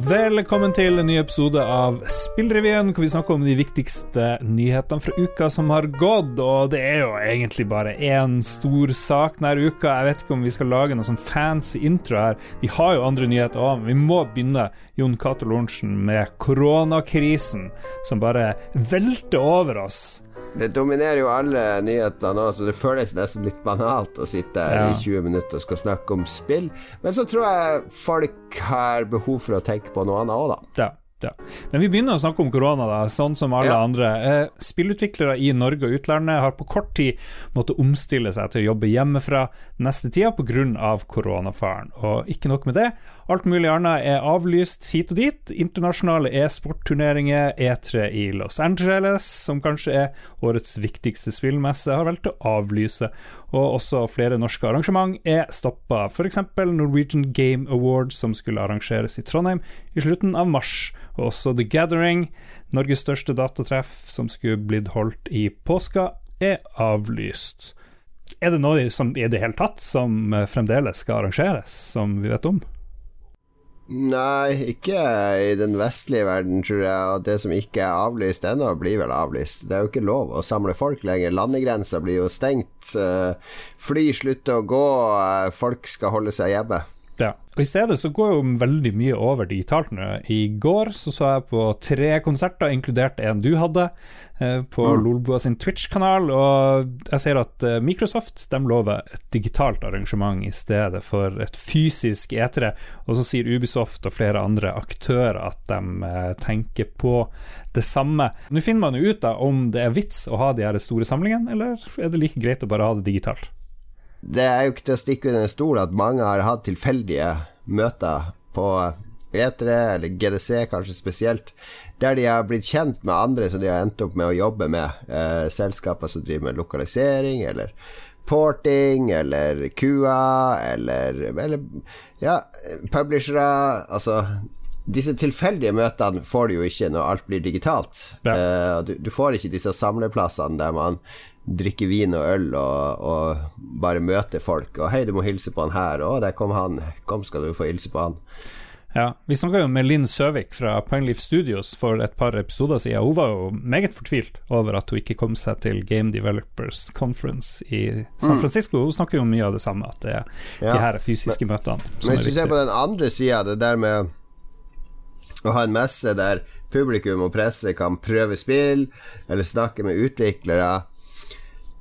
Velkommen til en ny episode av Spillrevyen, hvor vi snakker om de viktigste nyhetene fra uka som har gått. Og det er jo egentlig bare én stor sak denne uka. Jeg vet ikke om vi skal lage noe sånn fancy intro her. Vi har jo andre nyheter òg, men vi må begynne Jon Cato Lorentzen med koronakrisen, som bare velter over oss. Det dominerer jo alle nyheter nå, så det føles nesten litt banalt å sitte her Ja. i 20 minutter og skal snakke om spill. Men så tror jeg folk har behov for å tenke på noe annet òg, da. Ja, ja. Men vi begynner å snakke om korona, da, sånn som alle Ja. andre. Eh, spillutviklere i Norge og utlandet har på kort tid måttet omstille seg til å jobbe hjemmefra neste tida pga. koronafaren. Og ikke nok med det, alt mulig annet er avlyst hit og dit. Internasjonale e-sportturneringer, E3 i Los Angeles, som kanskje er årets viktigste spillmesse, har valgt å avlyse. Og også flere norske arrangement er stoppa, f.eks. Norwegian Game Awards, som skulle arrangeres i Trondheim i slutten av mars. Og også The Gathering, Norges største datatreff, som skulle blitt holdt i påska, er avlyst. Er det noe som i det hele tatt som eh, fremdeles skal arrangeres, som vi vet om? Nei, ikke i den vestlige verden, tror jeg. Og det som ikke er avlyst ennå, blir vel avlyst. Det er jo ikke lov å samle folk lenger. Landegrensa blir jo stengt. eh, Fly slutter å gå. eh, Folk skal holde seg hjemme. Ja. Og I stedet så går jo veldig mye over digitalt nå. I går så så jeg på tre konserter, inkludert en du hadde, eh, på Mm. Lolbua sin Twitch-kanal. Og jeg ser at eh, Microsoft de lover et digitalt arrangement i stedet for et fysisk etere. Og så sier Ubisoft og flere andre aktører at de eh, tenker på det samme. Nå finner man jo ut da om det er vits å ha de her store samlingene, eller er det like greit å bare ha det digitalt? Det er jo ikke til å stikke under en stol at mange har hatt tilfeldige møter på E3 eller GDC kanskje spesielt, der de har blitt kjent med andre som de har endt opp med å jobbe med. Eh, selskaper som driver med lokalisering eller porting eller QA eller, eller ja, publishere. Altså disse tilfeldige møtene får du jo ikke når alt blir digitalt. Ja. Eh, du, du får ikke disse samleplassene der man drikker vin og øl og, og bare møte folk. Og 'hei, du må hilse på han her', 'å, der kom han', 'kom, skal du få hilse på han'. Ja, Vi snakka jo med Linn Søvik fra Pineleaf Studios for et par episoder siden. Hun var jo meget fortvilt over at hun ikke kom seg til Game Developers Conference i San Francisco. Hun snakker jo mye av det samme, at det er Ja. de her fysiske møtene som Men er hvis du ser på den andre sida, det der med å ha en messe der publikum og presse kan prøve spill, eller snakke med utviklere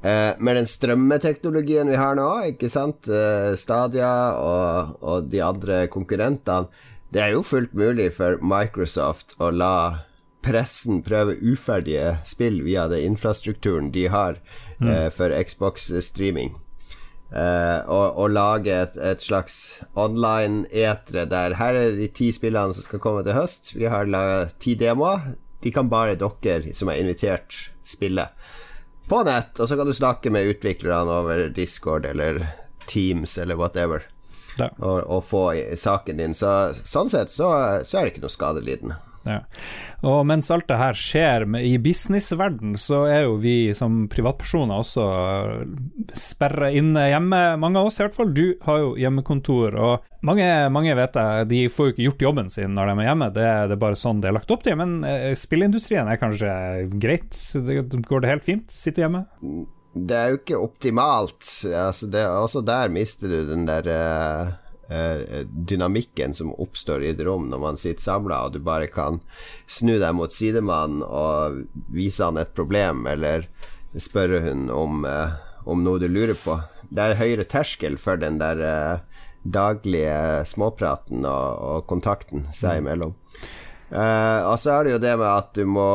eh, Med den strømmeteknologien vi har nå, ikke sant, eh, Stadia og, og de andre konkurrentene, det er jo fullt mulig for Microsoft å la pressen prøve uferdige spill via den infrastrukturen de har eh, for Xbox-streaming. Eh, og, og lage et, et slags online-etere der Her er de ti spillene som skal komme til høst. Vi har laga ti demoer. De kan bare dere som er invitert, spille på nett. Og så kan du snakke med utviklerne over Discord eller Teams eller whatever. Og, og få saken din. Så, sånn sett så, så er det ikke noe skadelidende. Ja. Og mens alt det her skjer med, i businessverden, så er jo vi som privatpersoner også sperra inne hjemme. Mange av oss i hvert fall. Du har jo hjemmekontor, og mange, mange vet jeg, de får jo ikke gjort jobben sin når de er hjemme. Det, det er bare sånn det er lagt opp til. Men eh, spillindustrien er kanskje greit? Det, går det helt fint? Sitte hjemme? Det er jo ikke optimalt. Altså det, også der mister du den der eh, eh, dynamikken som oppstår i et rom når man sitter samla, og du bare kan snu deg mot sidemannen og vise han et problem, eller spørre hun om, eh, om noe du lurer på. Det er høyere terskel for den der eh, daglige småpraten og, og kontakten seg imellom. Eh, og så er det jo det med at du må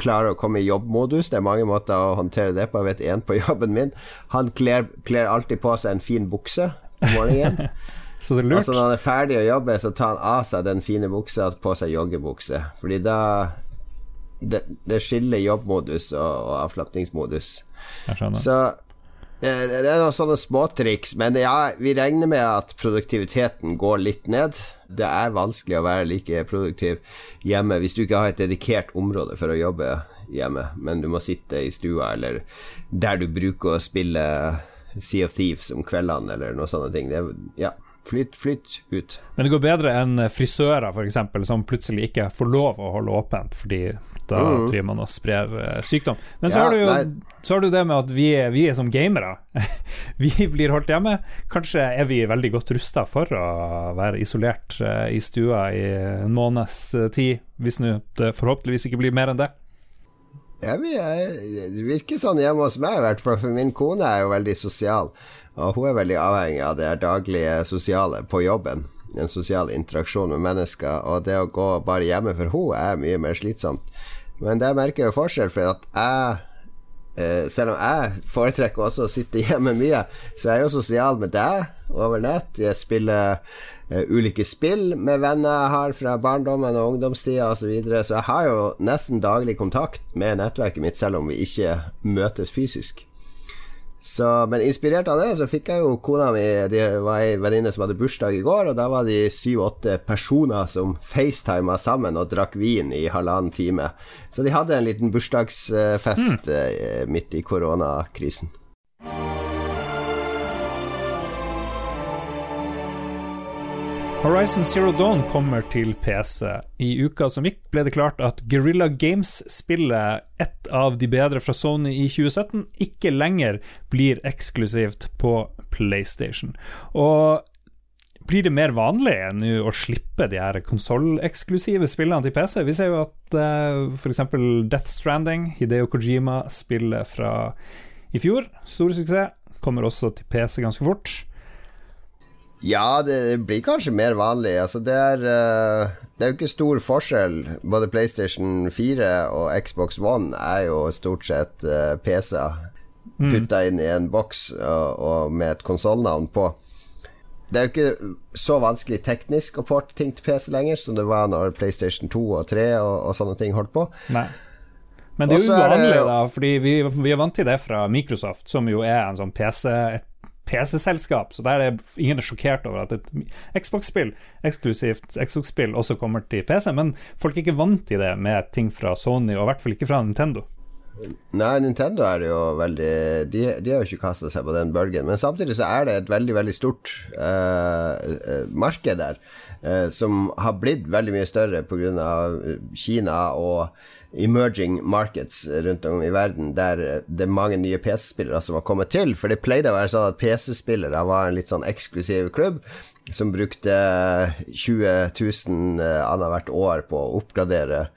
klare å komme i jobbmodus. Det er mange måter å håndtere det på. Jeg vet en på jobben min. Han kler, kler alltid på seg en fin bukse om morgenen. Så det lurt. altså Når han er ferdig å jobbe, så tar han av seg den fine buksa og på seg joggebukse. Fordi da Det, det skiller jobbmodus og, og avslapningsmodus. Så eh, det er noen sånne småtriks, men ja, vi regner med at produktiviteten går litt ned. Det er vanskelig å være like produktiv hjemme hvis du ikke har et dedikert område for å jobbe hjemme, men du må sitte i stua eller der du bruker å spille Sea of Thieves om kveldene eller noe sånne ting. Det, ja, Flytt, flytt ut. Men det går bedre enn frisører, f.eks., som plutselig ikke får lov å holde åpent, fordi da mm. driver man og sprer uh, sykdom. Men så, ja, har du jo, så har du det med at vi er, vi er som gamere. vi blir holdt hjemme. Kanskje er vi veldig godt rusta for å være isolert uh, i stua i en måneds tid, hvis nå det forhåpentligvis ikke blir mer enn det. Vi er, det virker sånn hjemme hos meg, i hvert fall, for min kone er jo veldig sosial. Og hun er veldig avhengig av det daglige sosiale på jobben. En sosial interaksjon med mennesker. Og det å gå bare hjemme for henne er mye mer slitsomt. Men der merker jeg forskjell, for at jeg eh, selv om jeg foretrekker også å sitte hjemme mye, så er jeg jo sosial med deg over nett. Jeg spiller uh, ulike spill med venner jeg har fra barndommen og ungdomstida osv. Så, videre. så jeg har jo nesten daglig kontakt med nettverket mitt, selv om vi ikke møtes fysisk. Så, men inspirert av det, så fikk jeg jo kona mi Det var ei venninne som hadde bursdag i går, og da var de syv-åtte personer som facetima sammen og drakk vin i halvannen time. Så de hadde en liten bursdagsfest mm. midt i koronakrisen. Horizon Zero Dawn kommer til PC. I uka som gikk, ble det klart at Guerrilla Games-spillet, ett av de bedre fra Sony i 2017, ikke lenger blir eksklusivt på PlayStation. Og blir det mer vanlig nå å slippe de her konsolleksklusive spillene til PC? Vi ser jo at uh, eh, f.eks. Death Stranding, Hideo Kojima-spillet fra i fjor, stor suksess, kommer også til PC ganske fort. Ja, det blir kanskje mer vanlig. Altså, det, er, uh, det er jo ikke stor forskjell. Både PlayStation 4 og Xbox One er jo stort sett uh, eh, PC-er mm. inn i en boks og, og med et konsollnavn på. Det er jo ikke så vanskelig teknisk å porte ting til PC lenger som det var når PlayStation 2 og 3 og, og sånne ting holdt på. Nei. Men det er jo uvanlig, da, fordi vi, vi, er vant til det fra Microsoft, som jo er en sånn PC, et PC-selskap, så der er ingen er sjokkert over at et Xbox-spill, eksklusivt Xbox-spill, også kommer til PC. Men folk er ikke vant til det med ting fra Sony, og i hvert fall ikke fra Nintendo. Nei, Nintendo er det jo veldig De, de har jo ikke kasta seg på den bølgen. Men samtidig så er det et veldig, veldig stort uh, marked der, uh, som har blitt veldig mye større pga. Kina og emerging markets rundt om i verden der det er mange nye PC-spillere som har kommet til. For det pleide å være sånn at PC-spillere var en litt sånn eksklusiv klubb som brukte 20 000 annethvert år på å oppgradere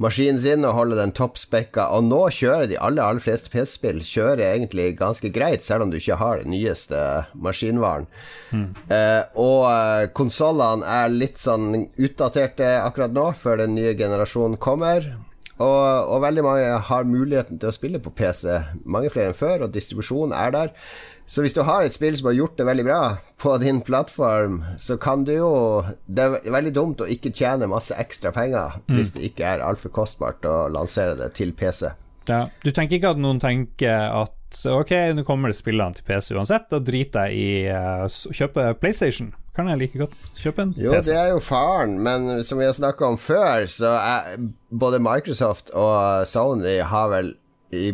maskinen sin og holde den toppspekka. Og nå kjører de aller, aller fleste PC-spill kjører egentlig ganske greit, selv om du ikke har den nyeste maskinvaren. Mm. Eh, og eh, konsollene er litt sånn utdaterte akkurat nå, før den nye generasjonen kommer. Og, og, veldig mange har muligheten til å spille på PC, mange flere enn før, og distribusjonen er der. Så hvis du har et spill som har gjort det veldig bra på din plattform, så kan du jo Det er veldig dumt å ikke tjene masse ekstra penger mm. hvis det ikke er altfor kostbart å lansere det til PC. Ja. Du tenker ikke at noen tenker at ok, nå kommer det spillene til PC uansett, da driter jeg i å kjøpe PlayStation? Kan jeg like godt kjøpe en PC. Jo, det er jo faren, men som vi har snakka om før, så er både Microsoft og Sony har vel i,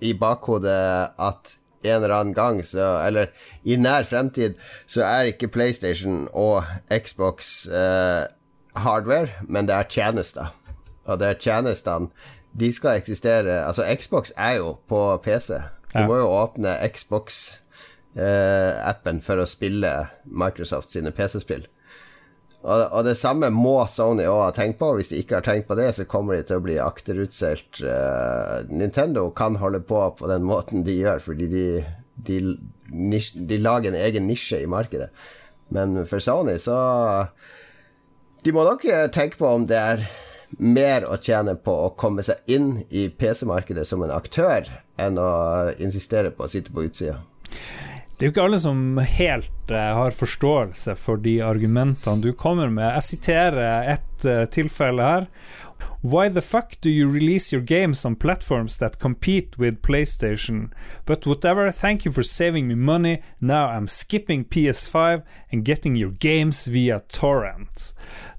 i bakhodet at en eller annen gang, så, eller i nær fremtid, så er ikke PlayStation og Xbox eh, hardware, men det er tjenester. Og det er tjenestene De skal eksistere Altså, Xbox er jo på PC. Du ja. må jo åpne Xbox appen for å spille Microsoft sine PC-spill. Og, det samme må Sony òg ha tenkt på. Hvis de ikke har tenkt på det, så kommer de til å bli akterutseilt. Uh, Nintendo kan holde på på den måten de gjør, fordi de, de, de lager en egen nisje i markedet. Men for Sony så De må nok tenke på om det er mer å tjene på å komme seg inn i PC-markedet som en aktør, enn å insistere på å sitte på utsida. Det er jo ikke alle som helt uh, har forståelse for de argumentene du kommer med. Jeg siterer et uh, tilfelle her. Why the fuck do you release your games on platforms that compete with PlayStation? But whatever, thank you for saving me money. Now I'm skipping PS5 and getting your games via torrent.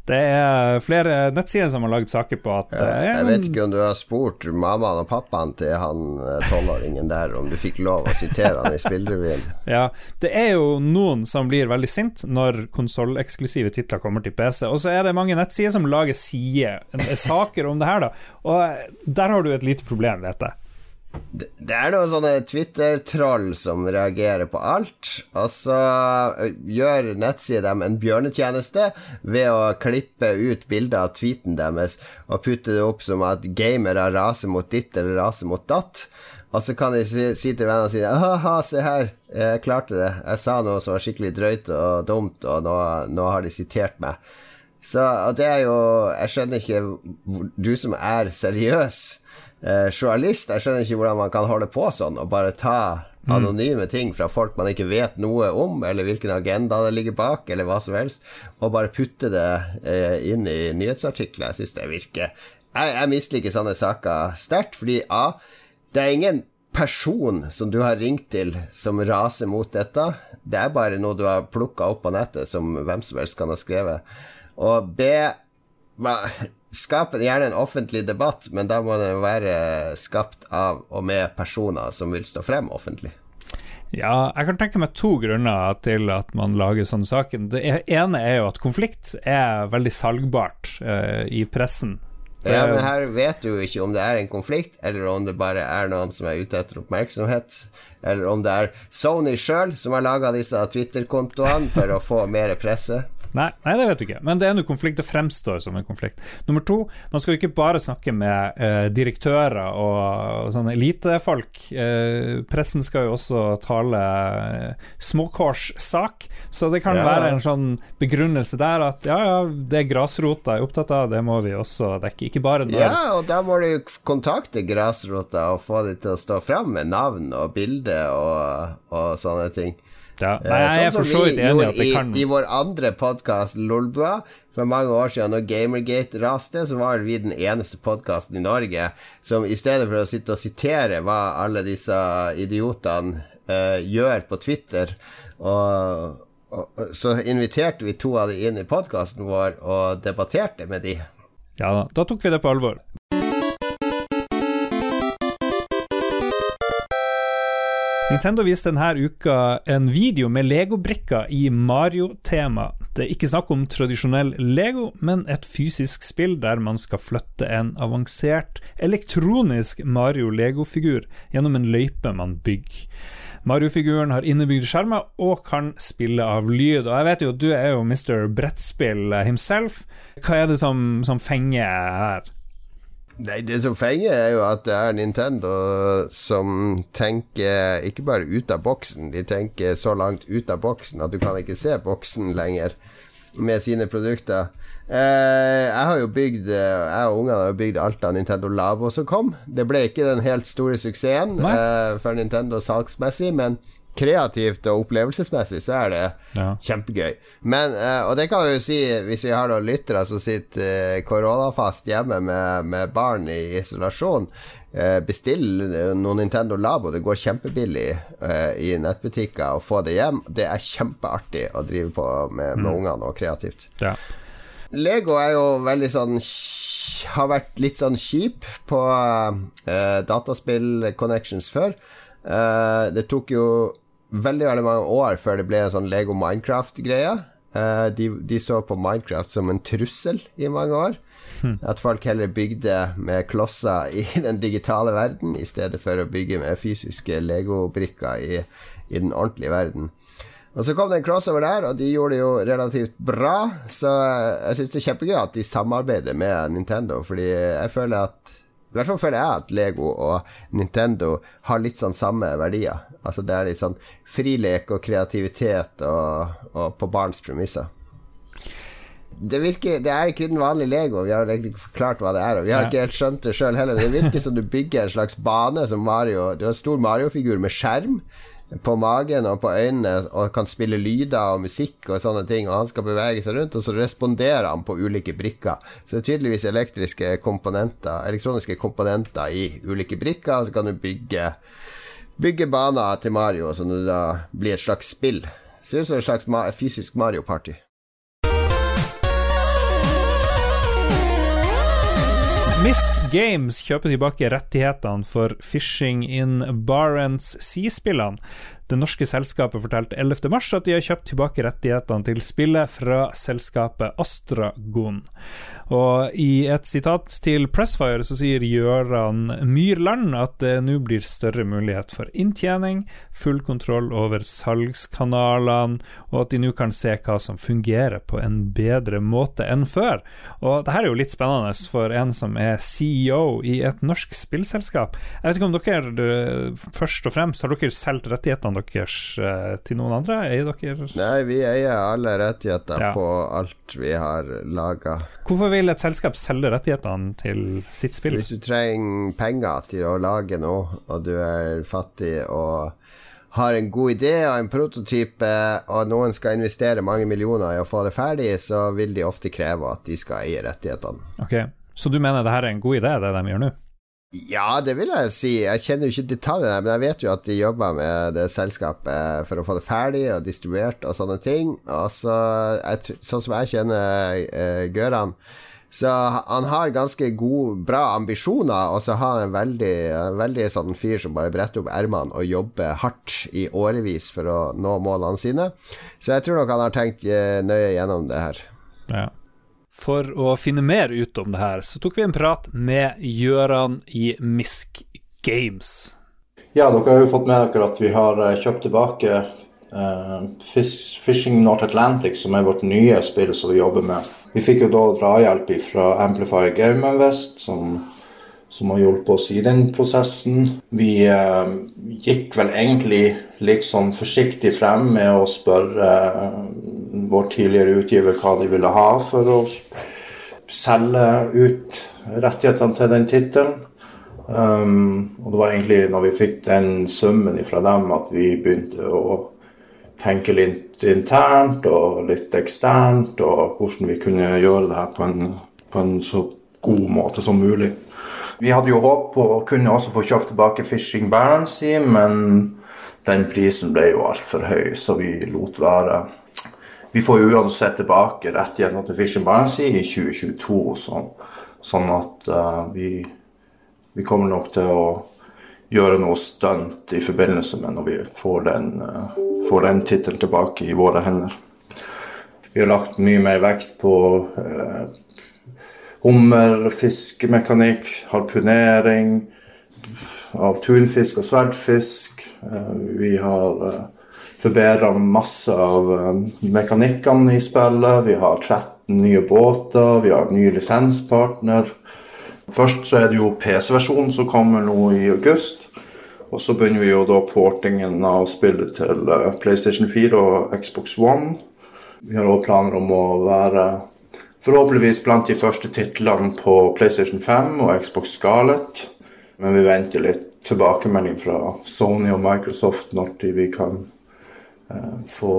Det er flere nettsider som har lagd saker på at ja, Jeg vet ikke om du har spurt mammaen og pappaen til han eh, tolvåringen der om du fikk lov å sitere han i spillrevyen. Ja, det er jo noen som blir veldig sint når konsolleksklusive titler kommer til PC, og så er det mange nettsider som lager sider, saker om det her, da. Og der har du et lite problem, vet jeg. Det er noen sånne Twitter-troll som reagerer på alt. Og så gjør nettsida dem en bjørnetjeneste ved å klippe ut bilder av tweeten deres og putte det opp som at gamere raser mot ditt eller raser mot datt. Og så kan de si, si til vennene sine Ha-ha, se her, jeg klarte det. Jeg sa noe som var skikkelig drøyt og dumt, og nå, nå har de sitert meg. Så det er jo Jeg skjønner ikke Du som er seriøs eh, journalist. Jeg skjønner ikke hvordan man kan holde på sånn og bare ta anonyme ting fra folk man ikke vet noe om, eller hvilken agenda det ligger bak, eller hva som helst, og bare putte det eh, inn i nyhetsartikler. Jeg syns det virker Jeg, jeg misliker sånne saker sterkt, fordi A. Det er ingen person som du har ringt til som raser mot dette. Det er bare noe du har plukka opp på nettet som hvem som helst kan ha skrevet. Og B Skap gjerne en offentlig debatt, men da må den være skapt av og med personer som vil stå frem offentlig. Ja, jeg kan tenke meg to grunner til at man lager sånne saker. Det ene er jo at konflikt er veldig salgbart uh, i pressen. Ja, men her vet du jo ikke om det er en konflikt, eller om det bare er noen som er ute etter oppmerksomhet. Eller om det er Sony sjøl som har laga disse Twitter-kontoene for å få mer presse. Nei, nei, det vet du ikke, men det er en konflikt. Det fremstår som en konflikt. Nummer to, man skal jo ikke bare snakke med eh, direktører og, og sånne elitefolk. Eh, pressen skal jo også tale eh, småkårssak, så det kan ja. være en sånn begrunnelse der at ja, ja, det er grasrota er opptatt av, det må vi også dekke. Ikke bare når Ja, og da må du kontakte grasrota og få dem til å stå fram med navn og bilde og, og sånne ting. Ja. Eh, Nei, jeg er sånn for så vidt enig i at det kan I, I vår andre podkast, Lolbua, for mange år siden, når Gamergate raste, så var vi den eneste podkasten i Norge som i stedet for å sitte og sitere hva alle disse idiotene uh, gjør på Twitter, og, og, så inviterte vi to av de inn i podkasten vår og debatterte med de. Ja, da tok vi det på alvor. Nintendo viste denne uka en video med legobrikker i Mario-tema. Det er ikke snakk om tradisjonell Lego, men et fysisk spill der man skal flytte en avansert elektronisk Mario-legofigur gjennom en løype man bygger. Mario-figuren har innebygde skjermer og kan spille av lyd. Og jeg vet jo, at du er jo Mr. Brettspill himself. Hva er det som, som fenger her? Nei, Det som fenger, er jo at det er Nintendo som tenker ikke bare ut av boksen, de tenker så langt ut av boksen at du kan ikke se boksen lenger med sine produkter. Eh, jeg har jo bygd Jeg og ungene har jo bygd alt av Nintendo Labo som kom. Det ble ikke den helt store suksessen eh, for Nintendo salgsmessig, men kreativt og opplevelsesmessig så er det ja. kjempegøy. Men, og det kan vi jo si hvis vi har noen lyttere som sitter koronafast hjemme med, med, barn i isolasjon. Bestill noen Nintendo Labo. Det går kjempebillig i nettbutikker å få det hjem. Det er kjempeartig å drive på med, med mm. ungene og kreativt. Ja. Lego er jo veldig sånn Har vært litt sånn kjip på dataspill connections før. det tok jo veldig veldig mange år før det ble en sånn Lego Minecraft-greie. Uh, de, de, så på Minecraft som en trussel i mange år. Hmm. At folk heller bygde med klosser i den digitale verden, i stedet for å bygge med fysiske Lego-brikker i, i, den ordentlige verden. Og Så kom det en crossover der, og de gjorde det jo relativt bra. Så jeg syns det er kjempegøy at de samarbeider med Nintendo, fordi jeg føler at i hvert fall føler jeg at Lego og Nintendo har litt sånn samme verdier. Altså Det er litt sånn frilek og kreativitet og, og på barns premisser. Det virker Det er ikke den vanlige Lego. Vi har egentlig ikke forklart hva det er. Og vi har ikke helt skjønt det sjøl heller. Det virker som du bygger en slags bane som Mario. Du har en stor Mario-figur med skjerm på magen og på øynene og kan spille lyder og musikk og sånne ting, og han skal bevege seg rundt, og så responderer han på ulike brikker. Så det er tydeligvis elektriske komponenter, elektroniske komponenter i ulike brikker, og så kan du bygge, bygge baner til Mario, som da blir et slags spill. Ser ut som et slags fysisk Mario Party. Misk Games kjøper tilbake rettighetene for Fishing in Barents Sea-spillene. Det norske selskapet fortalte 11.3 at de har kjøpt tilbake rettighetene til spillet fra selskapet Astragon. Og I et sitat til Pressfire så sier Gjøran Myrland at det nå blir større mulighet for inntjening, full kontroll over salgskanalene, og at de nå kan se hva som fungerer på en bedre måte enn før. Og det her er jo litt spennende for en som er CEO i et norsk spillselskap. Jeg vet ikke om dere først og fremst har dere solgt rettighetene deres eh, til noen andre? Eier dere Nei, vi eier alle rettigheter ja. på alt vi har laga. Hvorfor vil et selskap selge rettighetene til sitt spill? Hvis du trenger penger til å lage noe, og du er fattig og har en god idé og en prototype, og noen skal investere mange millioner i å få det ferdig, så vil de ofte kreve at de skal eie rettighetene. Ok, Så du mener det her er en god idé, det de gjør nå? Ja, det vil jeg si. Jeg kjenner jo ikke detaljene, men jeg vet jo at de jobber med det selskapet for å få det ferdig og distribuert og sånne ting. Og så, jeg, sånn som jeg kjenner uh, Gøran, så han har ganske gode, bra ambisjoner, og så har han en veldig, veldig sånn fyr som bare bretter opp ermene og jobber hardt i årevis for å nå målene sine. Så jeg tror nok han har tenkt uh, nøye gjennom det her. Ja. For å finne mer ut om det her, så tok vi en prat med Gjøran i Misk Games. Ja, dere har jo fått med dere at vi har eh, kjøpt tilbake uh, Fishing North Atlantic, som er vårt nye spill som vi jobber med. Vi fikk jo da drahjelp fra Amplifier Game Invest, som som har hjulpet oss i den prosessen. Vi uh, gikk vel egentlig litt sånn forsiktig frem med å spørre eh, vår tidligere utgiver hva de ville ha for å selge ut rettighetene til den tittelen. Um, og det var egentlig når vi fikk den summen fra dem at vi begynte å tenke litt internt og litt eksternt, og hvordan vi kunne gjøre det her på en, på en så god måte som mulig. Vi hadde jo håp på å kunne også få kjøpt tilbake Fishing Barency, men den prisen ble jo altfor høy, så vi lot være. Vi får jo uansett tilbake rettighetene til Fishing Barency i 2022, sånn, sånn at uh, vi, vi, kommer nok til å gjøre noe stunt i forbindelse med når vi får den, uh, den tittelen tilbake i våre hender. Vi har lagt mye mer vekt på uh, hummer, fiskemekanikk, harpunering av tunfisk og sverdfisk. Vi har forbedra masse av eh, mekanikkene i spillet. Vi har 13 nye båter, vi har ny lisenspartner. Først så er det jo PC-versjonen som kommer nå i august. Og så begynner vi jo da portingen av spillet til PlayStation 4 og Xbox One. Vi har òg planer om å være Forhåpentligvis blant de første titlene på PlayStation 5 og Xbox Scarlett. Men vi venter litt tilbakemelding fra Sony og Microsoft når vi kan uh, få,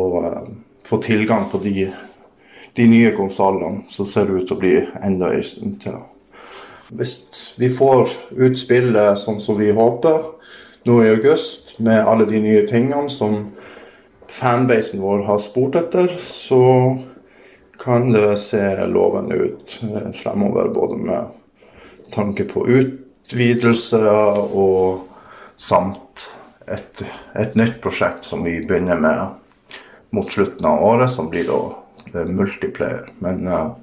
uh, tilgang på de, de nye konsollene. Så ser ut til å bli enda en stund til. Hvis vi får ut spillet sånn som vi håper nå i august, med alle de nye tingene som fanbasen vår har spurt etter, så kan det se lovende ut eh, fremover, både med tanke på utvidelse og samt et, et, nytt prosjekt som vi begynner med mot slutten av året, som blir da multiplayer. Men uh,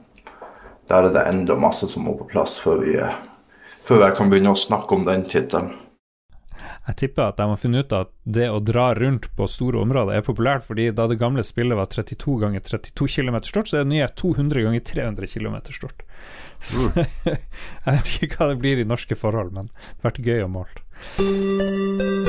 der er det enda masse som må på plass før vi, før jeg kan begynne å snakke om den tittelen. Jeg tipper at de har funnet ut at det å dra rundt på store områder er populært, fordi da det gamle spillet var 32 ganger 32 km stort, så er det nye 200 ganger 300 km stort. Så mm. jeg vet ikke hva det blir i norske forhold, men det har vært gøy å måle.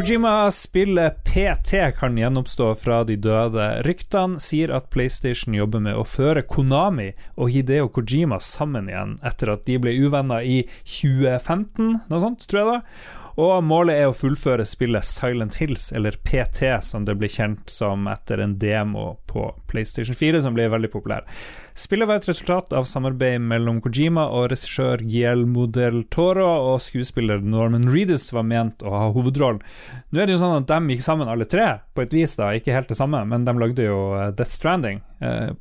Kojima-spillet PT kan gjenoppstå fra de døde. Ryktene sier at PlayStation jobber med å føre Konami og Hideo Kojima sammen igjen etter at de ble uvenner i 2015, noe sånt, tror jeg det. Og målet er å fullføre spillet Silent Hills, eller PT, som det ble kjent som etter en demo på PlayStation 4, som ble veldig populær. Spillet var et resultat av samarbeid mellom Kojima og regissør Guillermo del Toro, og skuespiller Norman Reedus var ment å ha hovedrollen. Nå er det jo sånn at de gikk sammen alle tre, på et vis, da, ikke helt det samme, men de lagde jo Death Stranding. Eh,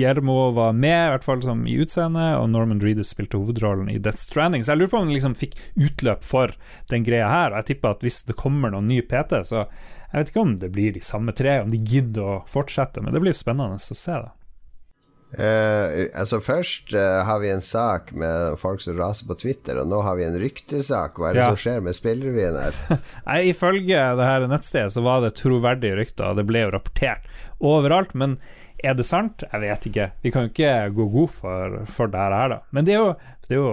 Guillermo var med, i hvert fall som i utseende, og Norman Reedus spilte hovedrollen i Death Stranding. Så jeg lurer på om han liksom fikk utløp for den greia her. Og jeg tipper at hvis det kommer noen ny PT, så jeg vet ikke om det blir de samme tre, om de gidder å fortsette, men det blir spennende å se, da. Uh, altså Først uh, har vi en sak med folk som raser på Twitter, og nå har vi en ryktesak. Hva er det ja. som skjer med spillrevyen her? Nei, Ifølge det her nettstedet så var det troverdige rykter, det ble jo rapportert overalt. Men er det sant? Jeg vet ikke. Vi kan jo ikke gå god for, for det her, da. Men det er jo, det er jo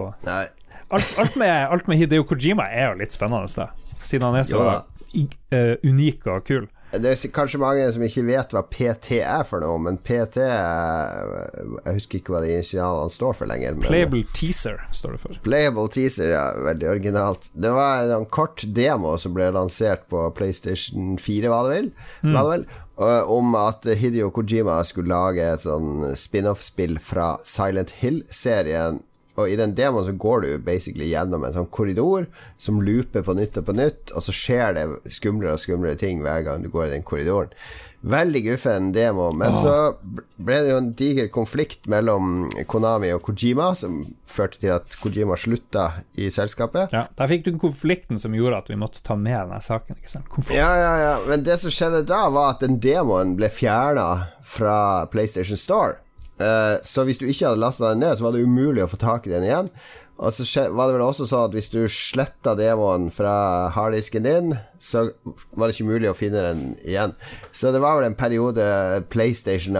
alt, alt, med, alt, med, Hideo Kojima er jo litt spennende, da. Siden han er så uh, unik og kul. Det er kanskje mange som ikke vet hva PT er for noe, men PT Jeg husker ikke hva de initialene står for lenger. Playable Teaser står det for. Playable Teaser, ja. Veldig originalt. Det var en kort demo som ble lansert på PlayStation 4, var det vel? Mm. Var det vel? om at Hidio Kojima skulle lage et sånn spin-off-spill fra Silent Hill-serien og i den demoen så går du basically gjennom en sånn korridor som looper på nytt og på nytt, og så skjer det skumlere og skumlere ting hver gang du går i den korridoren. Veldig guffen demo, men oh. så ble det jo en diger konflikt mellom Konami og Kojima, som førte til at Kojima slutta i selskapet. Ja, Der fikk du konflikten som gjorde at vi måtte ta med denne saken. Ja, ja, ja. Men det som skjedde da, var at den demoen ble fjerna fra PlayStation Store. Uh, så hvis du ikke hadde lasta den ned, så var det umulig å få tak i den igjen. Og så var det vel også sånn at hvis du sletta demoen fra harddisken din, så var det ikke mulig å finne den igjen. Så det var vel en periode PlayStation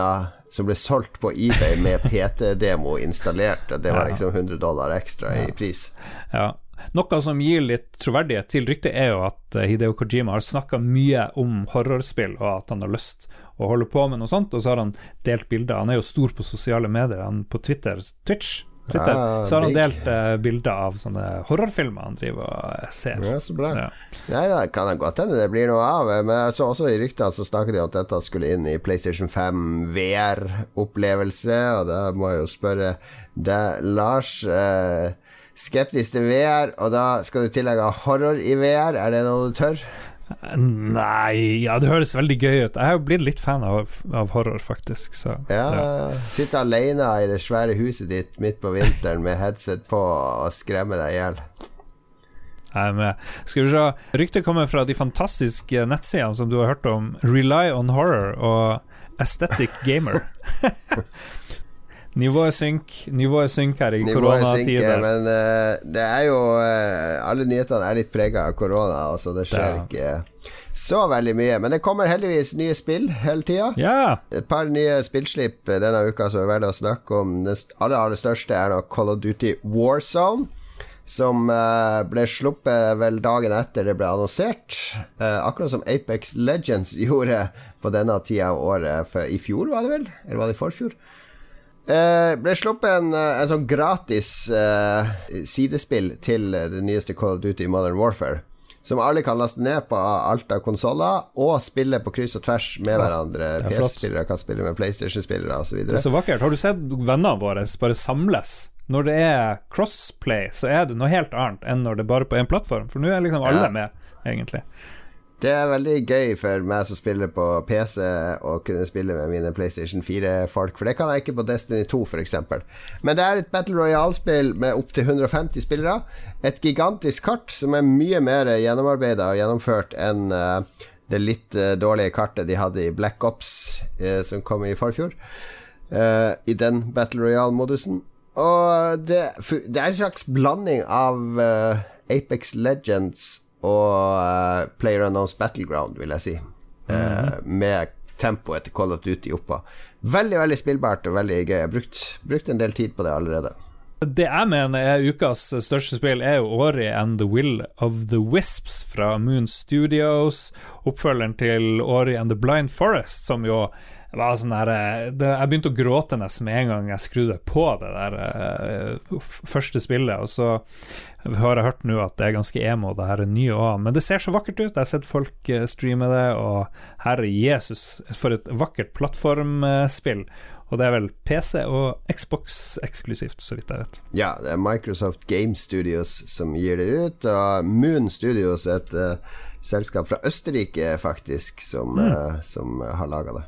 som ble solgt på eBay med PT-demo installert. Det var liksom 100 dollar ekstra i pris. Ja. Noe som gir litt troverdighet til ryktet, er jo at Hideo Kojima har snakka mye om horrorspill, og at han har lyst å holder på med noe sånt. Og så har han delt bilder. Han er jo stor på sosiale medier, han på Twitter, Twitch. Twitter, ja, så har han delt uh, bilder av sånne horrorfilmer han driver og eh, ser. Ja, så bra. Ja. Nei, det kan jeg godt hende det blir noe av. Men jeg så også i ryktene så snakket de om at dette skulle inn i PlayStation 5 VR-opplevelse, og da må jeg jo spørre deg, Lars. Uh, skeptisk til VR, og da skal du tillegge horror i VR. Er det noe du tør? Nei Ja, det høres veldig gøy ut. Jeg har jo blitt litt fan av, av horror, faktisk. Så, ja, ja. Sitte alene i det svære huset ditt midt på vinteren med headset på og skremme deg i hjel. Skal vi se Ryktet kommer fra de fantastiske nettsidene som du har hørt om. Rely on Horror og Aesthetic Gamer. Nivået synk, nivået synk her i koronatider. Men uh, det er jo uh, Alle nyhetene er litt prega av korona, altså det skjer ja. ikke så veldig mye. Men det kommer heldigvis nye spill hele tida. Ja. Et par nye spillslipp denne uka som er verdt å snakke om. Det aller, aller største er nok Call of Duty Warzone. Som uh, ble sluppet vel dagen etter det ble annonsert. akkurat som Apex Legends gjorde på denne tida av året. For I fjor, var det vel? Eller var det i forfjor? Uh, ble sluppet en, uh, en sånn gratis uh, sidespill til det nyeste Call of Duty Modern Warfare. Som alle kan laste ned på alt av konsoller, og spille på kryss og tvers med ja, hverandre. PS-spillere kan spille med PlayStation-spillere osv. Er så vakkert. Har du sett vennene våre bare samles? Når det er crossplay, så er det noe helt annet enn når det er bare på én plattform. For nå er liksom alle ja. med, egentlig. Det er veldig gøy for meg som spiller på PC, å kunne spille med mine PlayStation 4-folk, for det kan jeg ikke på Destiny 2, f.eks. Men det er et Battle Royale-spill med opptil 150 spillere. Et gigantisk kart som er mye mer gjennomarbeida og gjennomført enn uh, det litt uh, dårlige kartet de hadde i Black Ops, uh, som kom i forfjor. I den Battle Royale-modusen. Og det, det, er en slags blanding av Apex Legends og uh, Player Unknowns Battleground, vil jeg si. Mm -hmm. med tempoet til Call of Duty oppå. Veldig veldig spillbart og veldig gøy. Jeg har brukt, brukt en del tid på det allerede. Det jeg mener er ukas største spill, er jo Ori and The Will of the Wisps fra Moon Studios. Oppfølgeren til Ori and The Blind Forest, som jo var sånn der, eh, det, Jeg begynte å gråte nesten med en gang jeg skrudde på det der uh, første spillet. Og så har jeg hørt nå at det er ganske emo, det her er nye òg. Men det ser så vakkert ut. Jeg har sett folk eh, streame det, og herre Jesus, for et vakkert plattformspill. Og det er vel PC og Xbox eksklusivt, så vidt jeg vet. Ja, det er Microsoft Game Studios som gir det ut, og Moon Studios et uh, selskap fra Østerrike, faktisk, som, mm. uh, som har laga det.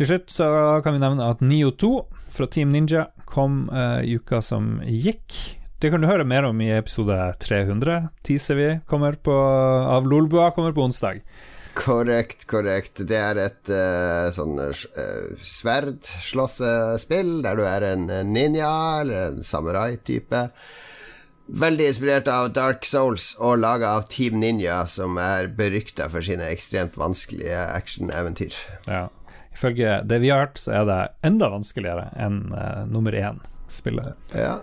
Til slutt så kan vi nevne at Nio 2 fra Team Ninja kom uh, i uka som gikk. Det kan du høre mer om i episode 300. Teaser vi kommer på, av Lolbua kommer på onsdag. Korrekt, korrekt. Det er et uh, sånn uh, sverdslåssespill der du er en ninja eller en samurai-type. Veldig inspirert av Dark Souls og laga av Team Ninja, som er berykta for sine ekstremt vanskelige actioneventyr. Ja. Ifølge det vi har hørt, så er det enda vanskeligere enn uh, nummer én-spillet. Ja,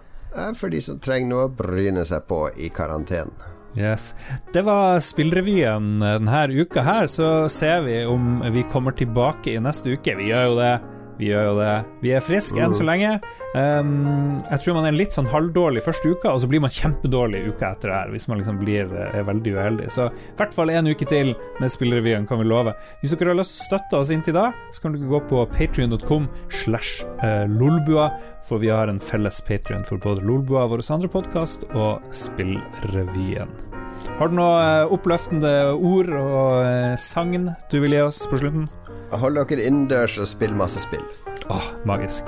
for de som trenger noe å bryne seg på i karantenen. Yes. Det var spillrevyen denne uka her, så ser vi om vi kommer tilbake i neste uke. Vi gjør jo det. Vi gjør jo det. Vi er friske enn så mm. lenge. Um, jeg tror man er litt sånn halvdårlig første uka, og så blir man kjempedårlig uka etter det her, hvis man liksom blir er veldig uheldig. Så i hvert fall en uke til med Spillrevyen, kan vi love. Hvis dere har lyst til å støtte oss inntil da, så kan dere gå på patrion.com slash eh, lolbua, for vi har en felles patrion for både Lolbua, vår andre podkast, og Spillrevyen. Har du noe eh, oppløftende ord og eh, sagn du vil gi oss på slutten? Hold dere innendørs og spill masse spill. Ah, magisk.